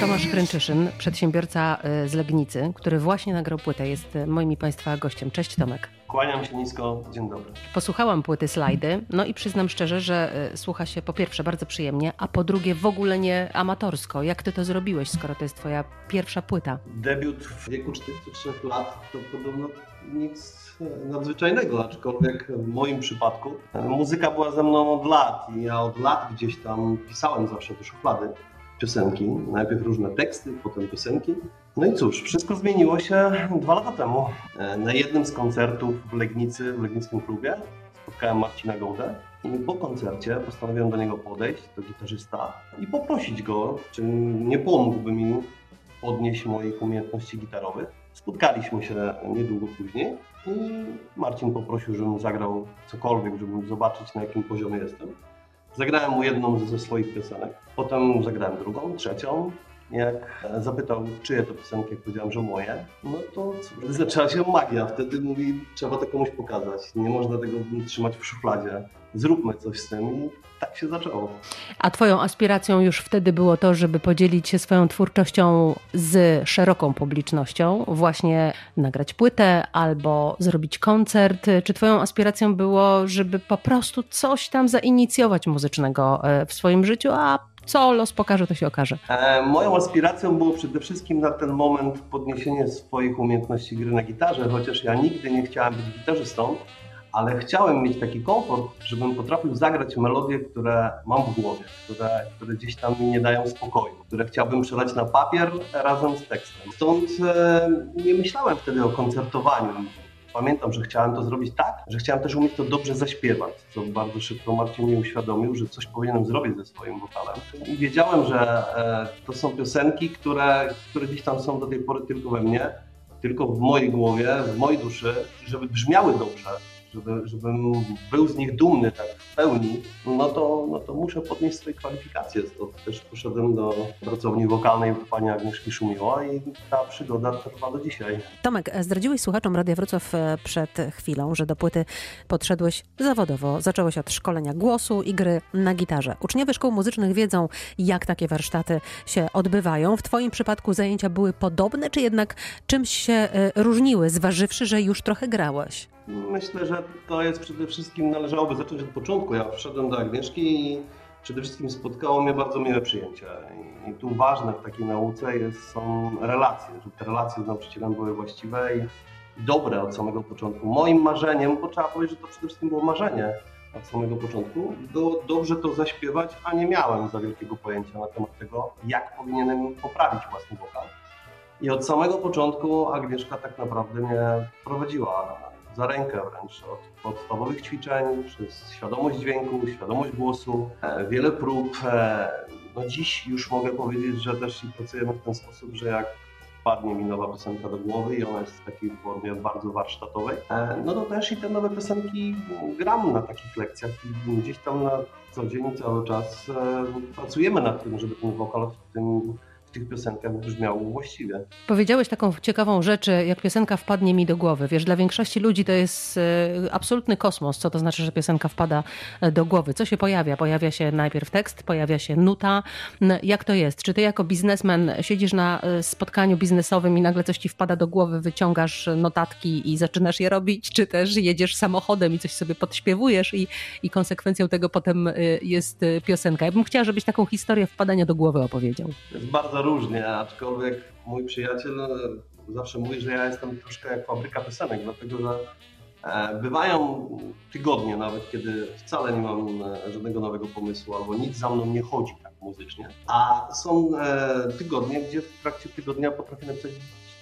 Tomasz Hręczyszyn, przedsiębiorca y, z Legnicy, który właśnie nagrał płytę, jest y, moim i Państwa gościem. Cześć Tomek. Kłaniam się nisko, dzień dobry. Posłuchałam płyty slajdy, no i przyznam szczerze, że y, słucha się po pierwsze bardzo przyjemnie, a po drugie w ogóle nie amatorsko. Jak ty to zrobiłeś, skoro to jest twoja pierwsza płyta? Debiut w wieku 43 lat to podobno nic nadzwyczajnego, aczkolwiek w moim przypadku muzyka była ze mną od lat i ja od lat gdzieś tam pisałem zawsze do szuflady piosenki. Najpierw różne teksty, potem piosenki. No i cóż, wszystko zmieniło się dwa lata temu. E, na jednym z koncertów w Legnicy, w Legnickim klubie spotkałem Marcina Gołdę i po koncercie postanowiłem do niego podejść, do gitarzysta i poprosić go, czy nie pomógłby mi podnieść moich umiejętności gitarowych. Spotkaliśmy się niedługo później i Marcin poprosił, żebym zagrał cokolwiek, żeby zobaczyć na jakim poziomie jestem. Zagrałem mu jedną ze swoich piosenek, potem zagrałem drugą, trzecią. Jak zapytał, czyje to piosenki, jak powiedziałem, że moje, no to zaczęła się magia. Wtedy mówi, trzeba to komuś pokazać. Nie można tego trzymać w szufladzie. Zróbmy coś z tym i tak się zaczęło. A Twoją aspiracją już wtedy było to, żeby podzielić się swoją twórczością z szeroką publicznością, właśnie nagrać płytę albo zrobić koncert. Czy Twoją aspiracją było, żeby po prostu coś tam zainicjować muzycznego e, w swoim życiu, a co los pokaże, to się okaże. E, moją aspiracją było przede wszystkim na ten moment podniesienie swoich umiejętności gry na gitarze, chociaż ja nigdy nie chciałem być gitarzystą ale chciałem mieć taki komfort, żebym potrafił zagrać melodie, które mam w głowie, które, które gdzieś tam mi nie dają spokoju, które chciałbym przelać na papier razem z tekstem. Stąd e, nie myślałem wtedy o koncertowaniu. Pamiętam, że chciałem to zrobić tak, że chciałem też umieć to dobrze zaśpiewać, co bardzo szybko Marcin mi uświadomił, że coś powinienem zrobić ze swoim wokalem. I wiedziałem, że e, to są piosenki, które, które gdzieś tam są do tej pory tylko we mnie, tylko w mojej głowie, w mojej duszy, żeby brzmiały dobrze, żeby, żebym był z nich dumny tak w pełni, no to, no to muszę podnieść swoje kwalifikacje. To też poszedłem do pracowni wokalnej pani Agnieszki Szumiła i ta przygoda trwa do dzisiaj. Tomek, zdradziłeś słuchaczom Radia Wrocław e, przed chwilą, że do płyty podszedłeś zawodowo. Zacząłeś od szkolenia głosu i gry na gitarze. Uczniowie szkół muzycznych wiedzą, jak takie warsztaty się odbywają. W Twoim przypadku zajęcia były podobne, czy jednak czymś się e, różniły, zważywszy, że już trochę grałeś? Myślę, że to jest przede wszystkim, należałoby zacząć od początku. Ja wszedłem do Agnieszki i przede wszystkim spotkało mnie bardzo miłe przyjęcie. I tu ważne w takiej nauce jest, są relacje, żeby te relacje z nauczycielem były właściwe i dobre od samego początku. Moim marzeniem, bo trzeba powiedzieć, że to przede wszystkim było marzenie od samego początku, było dobrze to zaśpiewać, a nie miałem za wielkiego pojęcia na temat tego, jak powinienem poprawić własny wokal. I od samego początku Agnieszka tak naprawdę mnie prowadziła za rękę wręcz od podstawowych ćwiczeń, przez świadomość dźwięku, świadomość głosu, e, wiele prób. E, no dziś już mogę powiedzieć, że też pracujemy w ten sposób, że jak wpadnie mi nowa piosenka do głowy i ona jest w takiej formie bardzo warsztatowej, e, no to też i te nowe piosenki gram na takich lekcjach i gdzieś tam na co dzień, cały czas pracujemy nad tym, żeby ten wokal w tym tych piosenkach brzmiało właściwie. Powiedziałeś taką ciekawą rzecz, jak piosenka wpadnie mi do głowy. Wiesz, dla większości ludzi to jest e, absolutny kosmos, co to znaczy, że piosenka wpada e, do głowy. Co się pojawia? Pojawia się najpierw tekst, pojawia się nuta. Jak to jest? Czy ty jako biznesmen siedzisz na e, spotkaniu biznesowym i nagle coś ci wpada do głowy, wyciągasz notatki i zaczynasz je robić, czy też jedziesz samochodem i coś sobie podśpiewujesz i, i konsekwencją tego potem jest piosenka? Ja bym chciała, żebyś taką historię wpadania do głowy opowiedział. Jest bardzo różnie, aczkolwiek mój przyjaciel zawsze mówi, że ja jestem troszkę jak fabryka piosenek, dlatego że e, bywają tygodnie nawet, kiedy wcale nie mam e, żadnego nowego pomysłu albo nic za mną nie chodzi tak muzycznie, a są e, tygodnie, gdzie w trakcie tygodnia potrafię napisać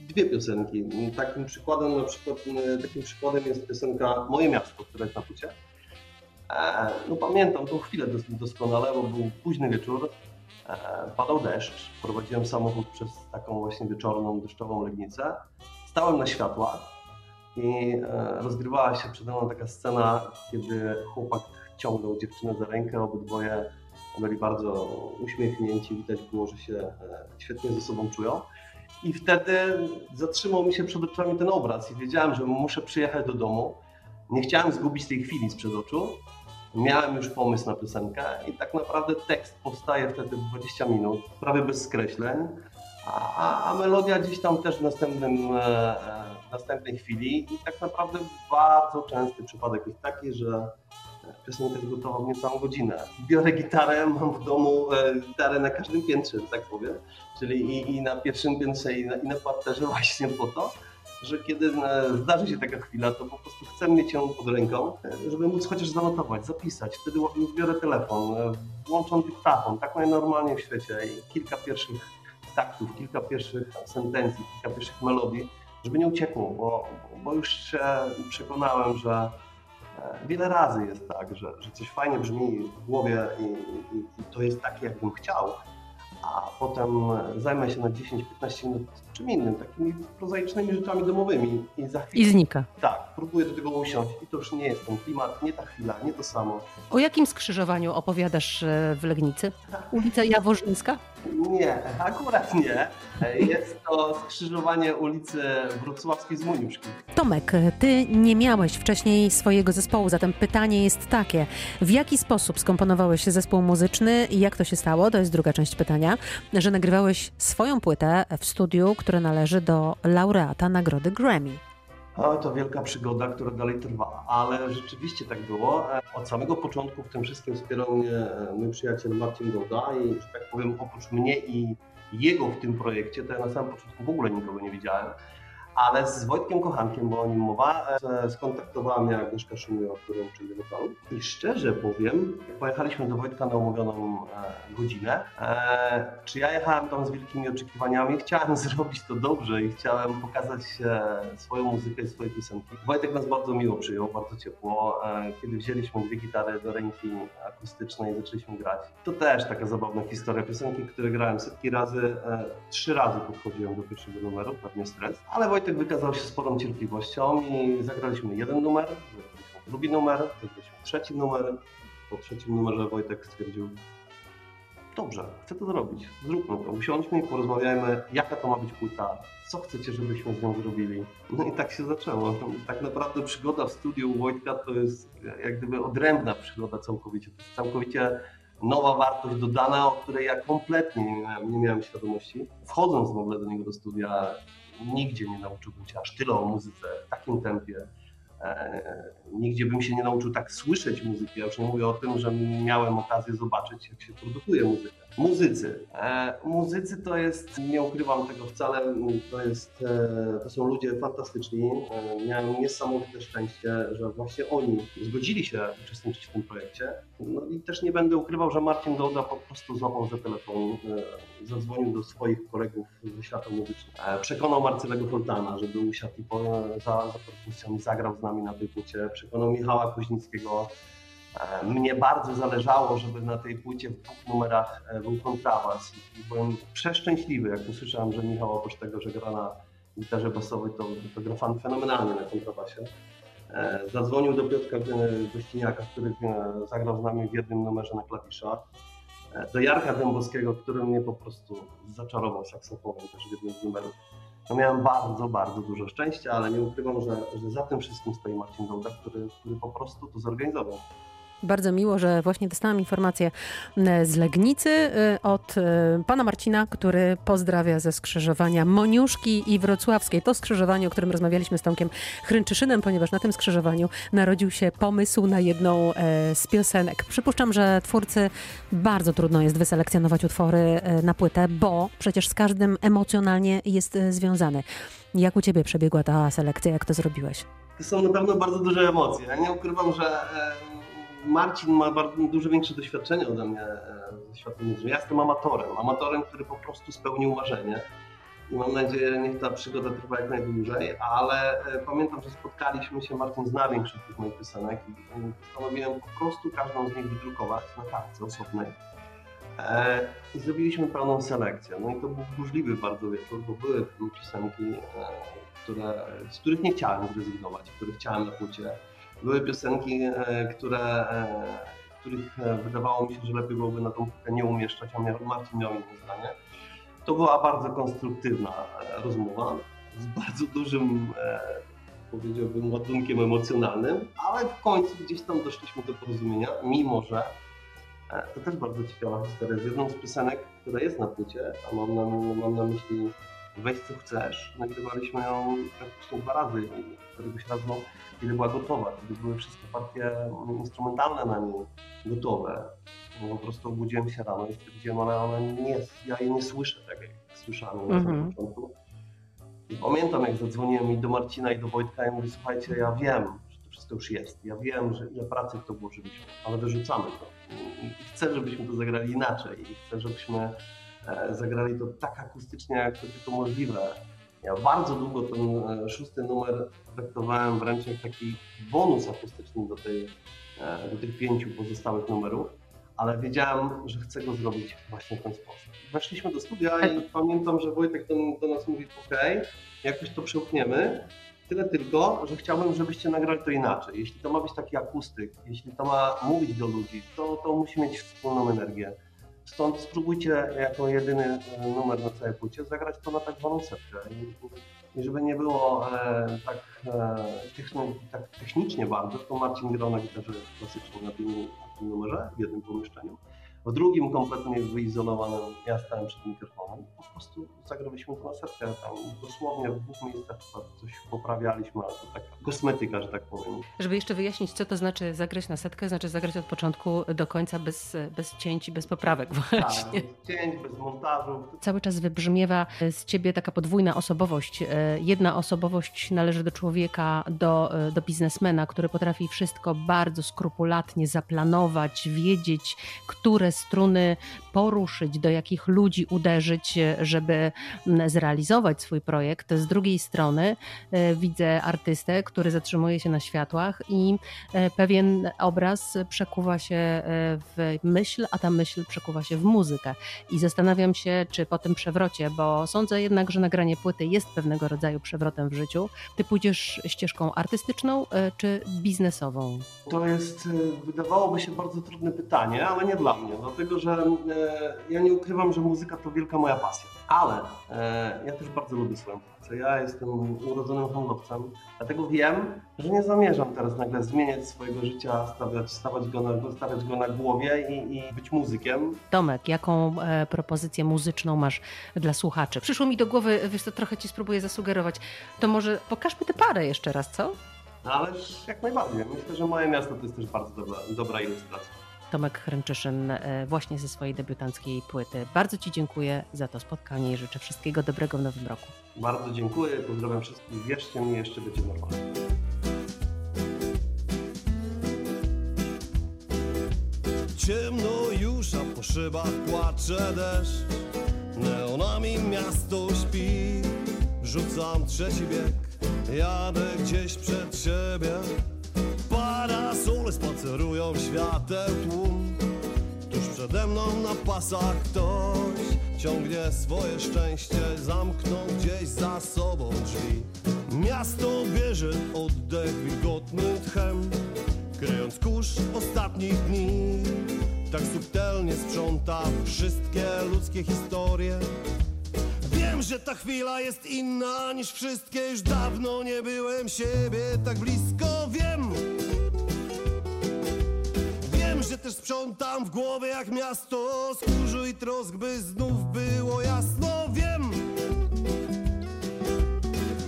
dwie piosenki. Takim przykładem, na przykład, takim przykładem jest piosenka Moje Miasto, która jest na płycie. No pamiętam tą chwilę doskonale, bo był późny wieczór, padał deszcz, prowadziłem samochód przez taką właśnie wieczorną, deszczową Legnicę. Stałem na światłach i e, rozgrywała się przede mną taka scena, kiedy chłopak ciągnął dziewczynę za rękę, obydwoje byli bardzo uśmiechnięci, widać było, że się e, świetnie ze sobą czują. I wtedy zatrzymał mi się przed oczami ten obraz i wiedziałem, że muszę przyjechać do domu. Nie chciałem zgubić tej chwili sprzed oczu, miałem już pomysł na piosenkę i tak naprawdę tekst powstaje wtedy w 20 minut, prawie bez skreśleń, a, a melodia gdzieś tam też w, następnym, e, e, w następnej chwili i tak naprawdę bardzo częsty przypadek jest taki, że piosenka jest gotowa w niecałą godzinę. Biorę gitarę, mam w domu gitarę na każdym piętrze, tak powiem, czyli i, i na pierwszym piętrze i na, i na parterze właśnie po to, że kiedy e, zdarzy się taka chwila, to po prostu chcę mieć ją pod ręką, e, żeby móc chociaż zanotować, zapisać. Wtedy biorę telefon, e, włączam dyktafon, tak najnormalniej w świecie i kilka pierwszych taktów, kilka pierwszych sentencji, kilka pierwszych melodii, żeby nie uciekło, bo, bo już się przekonałem, że wiele razy jest tak, że, że coś fajnie brzmi w głowie i, i, i to jest takie, jakbym chciał, a potem zajmę się na 10-15 minut czym innym, takimi prozaicznymi rzeczami domowymi i za chwilę... I znika. Tak, próbuję do tego usiąść i to już nie jest ten klimat, nie ta chwila, nie to samo. O jakim skrzyżowaniu opowiadasz e, w Legnicy? Ulica Jaworzyńska? Nie, akurat nie. Jest to skrzyżowanie ulicy Wrocławskiej z Muniuszki. Tomek, ty nie miałeś wcześniej swojego zespołu, zatem pytanie jest takie. W jaki sposób skomponowałeś zespół muzyczny i jak to się stało? To jest druga część pytania, że nagrywałeś swoją płytę w studiu, które należy do laureata nagrody Grammy. To wielka przygoda, która dalej trwa, ale rzeczywiście tak było. Od samego początku w tym wszystkim wspierał mnie e, mój przyjaciel Marcin Goda i, że tak powiem, oprócz mnie i jego w tym projekcie, to ja na samym początku w ogóle nikogo nie widziałem ale z Wojtkiem Kochankiem, bo o nim mowa, e, skontaktowała mnie Agnieszka Szumiła, którą uczymy wokalu. I szczerze powiem, pojechaliśmy do Wojtka na umówioną e, godzinę. E, czy ja jechałem tam z wielkimi oczekiwaniami? Chciałem zrobić to dobrze i chciałem pokazać swoją muzykę i swoje piosenki. Wojtek nas bardzo miło przyjął, bardzo ciepło. Kiedy wzięliśmy dwie gitary do ręki akustycznej i zaczęliśmy grać. To też taka zabawna historia. Piosenki, które grałem setki razy, trzy razy podchodziłem do pierwszego numeru, pewnie stres, ale Wojtek Wojtek wykazał się sporą cierpliwością i zagraliśmy jeden numer, zagraliśmy drugi numer, zagraliśmy trzeci numer. Po trzecim numerze Wojtek stwierdził, dobrze, chcę to zrobić, zróbmy to, usiądźmy i porozmawiajmy, jaka to ma być płyta, co chcecie, żebyśmy z nią zrobili. No i tak się zaczęło. Tak naprawdę przygoda w studiu Wojtka to jest jak gdyby odrębna przygoda całkowicie. To jest całkowicie nowa wartość dodana, o której ja kompletnie nie miałem, nie miałem świadomości. Wchodząc w ogóle do niego do studia, nigdzie nie nauczyłbym się aż tyle o muzyce w takim tempie. E, nigdzie bym się nie nauczył tak słyszeć muzyki. Ja już nie mówię o tym, że miałem okazję zobaczyć, jak się produkuje muzykę. Muzycy. E, muzycy to jest, nie ukrywam tego wcale, to, jest, e, to są ludzie fantastyczni. Miałem niesamowite szczęście, że właśnie oni zgodzili się uczestniczyć w tym projekcie. No i też nie będę ukrywał, że Marcin Dołda po prostu złapał za telefon, zadzwonił do swoich kolegów ze świata muzycznego. Przekonał Marcelego Fontana, żeby usiadł i za, za perkusją zagrał z nami na tej płycie. Przekonał Michała Kuźnickiego, E, mnie bardzo zależało, żeby na tej płycie w dwóch numerach e, był kontrawas. I byłem przeszczęśliwy, jak usłyszałem, że Michał oprócz tego, że gra na gitarze basowej, to, to gra fan fenomenalnie na kontrabasie. E, zadzwonił do Piotrka Gościniaka, który zagrał z nami w jednym numerze na klawiszach. Do Jarka Dębowskiego, który mnie po prostu zaczarował saksofonem też w jednym z numerów. No miałem bardzo, bardzo dużo szczęścia, ale nie ukrywam, że, że za tym wszystkim stoi Marcin Dołda, który, który po prostu to zorganizował. Bardzo miło, że właśnie dostałam informację e, z Legnicy e, od e, pana Marcina, który pozdrawia ze skrzyżowania Moniuszki i Wrocławskiej. To skrzyżowanie, o którym rozmawialiśmy z Tomkiem Chrynczyszynem, ponieważ na tym skrzyżowaniu narodził się pomysł na jedną z piosenek. Przypuszczam, że twórcy bardzo trudno jest wyselekcjonować utwory na płytę, bo przecież z każdym emocjonalnie jest związany. Jak u ciebie przebiegła ta selekcja? Jak to zrobiłeś? To są na pewno bardzo duże emocje. Ja nie ukrywam, że Marcin ma bardzo, dużo większe doświadczenie ode mnie e, ze światem muzycznym. Ja jestem amatorem, amatorem, który po prostu spełnił marzenie. I mam nadzieję, niech ta przygoda trwa jak najdłużej, ale e, pamiętam, że spotkaliśmy się, Marcin zna większość tych moich piosenek i postanowiłem po prostu każdą z nich wydrukować na kartce osobnej. E, I zrobiliśmy pełną selekcję. No i to był burzliwy bardzo wieczór, bo były piosenki, które, z których nie chciałem zrezygnować, które chciałem na płycie były piosenki, e, które, e, których e, wydawało mi się, że lepiej byłoby na tą płytę nie umieszczać, a Marcin miał inne zdanie. To była bardzo konstruktywna rozmowa z bardzo dużym powiedziałbym, ładunkiem emocjonalnym, ale w końcu gdzieś tam doszliśmy do porozumienia, mimo że to też bardzo ciekawa historia z jedną z piosenek, która jest na płycie, a mam na, mam na myśli Weź co chcesz. Nagrywaliśmy ją praktycznie dwa razy, któregoś razu, kiedy była gotowa, kiedy były wszystkie partie instrumentalne na niej gotowe. No, po prostu obudziłem się rano i stwierdziłem, ale ona nie jest, ja jej nie słyszę tak, jak słyszałem mm -hmm. na mhm. początku. I pamiętam, jak zadzwoniłem i do Marcina i do Wojtka i mówię, słuchajcie, ja wiem, że to wszystko już jest. Ja wiem, że ile pracy w to włożyliśmy, ale wyrzucamy to. I chcę, żebyśmy to zagrali inaczej. I chcę, żebyśmy zagrali to tak akustycznie, jak to tylko możliwe. Ja bardzo długo ten e, szósty numer traktowałem wręcz jak taki bonus akustyczny do, tej, e, do tych pięciu pozostałych numerów ale wiedziałem, że chcę go zrobić właśnie w ten sposób. Weszliśmy do studia i pamiętam, że Wojtek do, do nas mówi, ok, jakoś to przełkniemy, tyle tylko, że chciałbym, żebyście nagrali to inaczej. Jeśli to ma być taki akustyk, jeśli to ma mówić do ludzi, to, to musi mieć wspólną energię. Stąd spróbujcie jako jedyny e, numer na całej płycie zagrać to na tak zwaną setkę. I, żeby nie było e, tak, e, techni tak technicznie bardzo, to Marcin grał na gitarze klasycznie na tym tym numerze w jednym pomieszczeniu. W drugim kompletnie wyizolowanym ja stałem przed mikrofonem. Po prostu zagraliśmy koncertę tam dosłownie w dwóch miejscach coś poprawialiśmy, ale to taka kosmetyka, że tak powiem. Żeby jeszcze wyjaśnić, co to znaczy zagrać na setkę, znaczy zagrać od początku do końca bez, bez cięć i bez poprawek właśnie. Tak, bez cięć, bez montażu. Cały czas wybrzmiewa z ciebie taka podwójna osobowość. E, jedna osobowość należy do człowieka, do, e, do biznesmena, który potrafi wszystko bardzo skrupulatnie zaplanować, wiedzieć, które struny poruszyć, do jakich ludzi uderzyć, żeby mm, zrealizować swój projekt. Z drugiej strony e, widzę artystę, który zatrzymuje się na światłach i e, pewien obraz przekuwa się e, w myśl, a ta myśl przekuwa się w muzykę. I zastanawiam się, czy po tym przewrocie, bo sądzę jednak, że nagranie płyty jest pewnego rodzaju przewrotem w życiu, ty pójdziesz ścieżką artystyczną czy biznesową? To jest, wydawałoby się bardzo trudne pytanie, ale nie dla mnie, dlatego że ja nie ukrywam, że muzyka to wielka moja pasja, ale e, ja też bardzo lubię swoją pracę. Ja jestem urodzonym handlowcem, dlatego wiem, że nie zamierzam teraz nagle zmieniać swojego życia, stawiać, stawiać, go, na, stawiać go na głowie i, i być muzykiem. Tomek, jaką e, propozycję muzyczną masz dla słuchaczy? Przyszło mi do głowy, wiesz to trochę Ci spróbuję zasugerować, to może pokażmy tę parę jeszcze raz, co? No, ale jak najbardziej. Myślę, że moje miasto to jest też bardzo dobra, dobra ilustracja. Tomek Hręczyszyn e, właśnie ze swojej debiutanckiej płyty. Bardzo Ci dziękuję za to spotkanie i życzę wszystkiego dobrego w nowym roku. Bardzo dziękuję, pozdrawiam wszystkich. Wierzcie mi, jeszcze będzie normalnie. Ciemno już, a po szybach płacze deszcz Neonami miasto śpi Rzucam trzeci bieg Jadę gdzieś przed siebie Parasole spacerują świateł tłum Tuż przede mną na pasach ktoś Ciągnie swoje szczęście, zamknął gdzieś za sobą drzwi. Miasto bierze oddech wilgotny tchem Kryjąc kurz ostatnich dni. Tak subtelnie sprząta wszystkie ludzkie historie. Wiem, że ta chwila jest inna niż wszystkie Już dawno nie byłem siebie tak blisko Wiem, wiem, że też sprzątam w głowie jak miasto. Z kurzu i trosk, by znów było jasno. Wiem,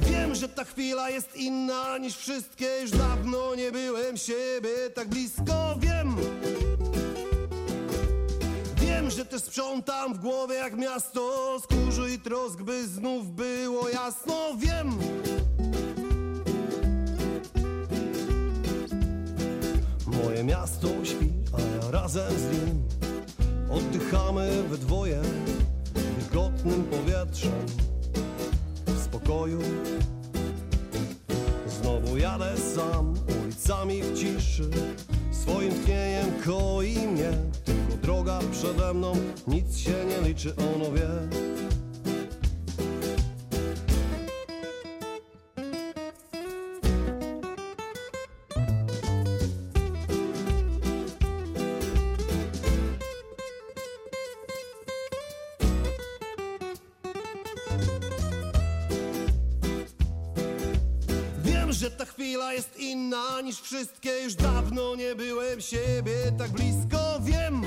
wiem, że ta chwila jest inna niż wszystkie. Już dawno nie byłem siebie tak blisko. Wiem, że też sprzątam w głowie jak miasto. Z kurzu i trosk, by znów było jasno. Wiem Moje miasto śpi, a ja razem z nim Oddychamy we dwoje Wilgotnym powietrzem W spokoju Znowu jadę sam ulicami w ciszy Swoim tchnieniem koi mnie droga przede mną, nic się nie liczy, ono wie. Że ta chwila jest inna niż wszystkie. Już dawno nie byłem siebie tak blisko. Wiem.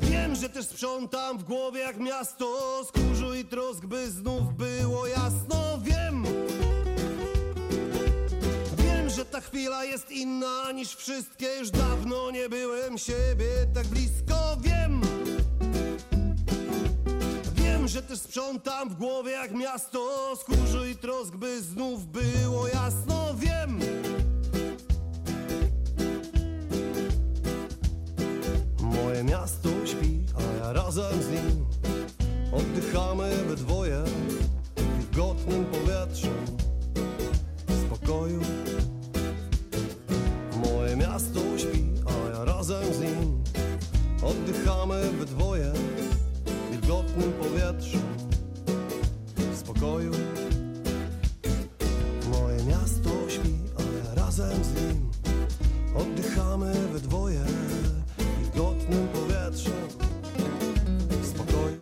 Wiem, że też sprzątam w głowie jak miasto. Z i trosk, by znów było jasno. Wiem. Wiem, że ta chwila jest inna niż wszystkie. Już dawno nie byłem siebie tak blisko. Wiem Że też sprzątam w głowie jak miasto. Z kurzu i trosk, by znów było jasno. Wiem. Moje miasto śpi, a ja razem z nim Oddychamy we dwoje wilgotnym powietrzem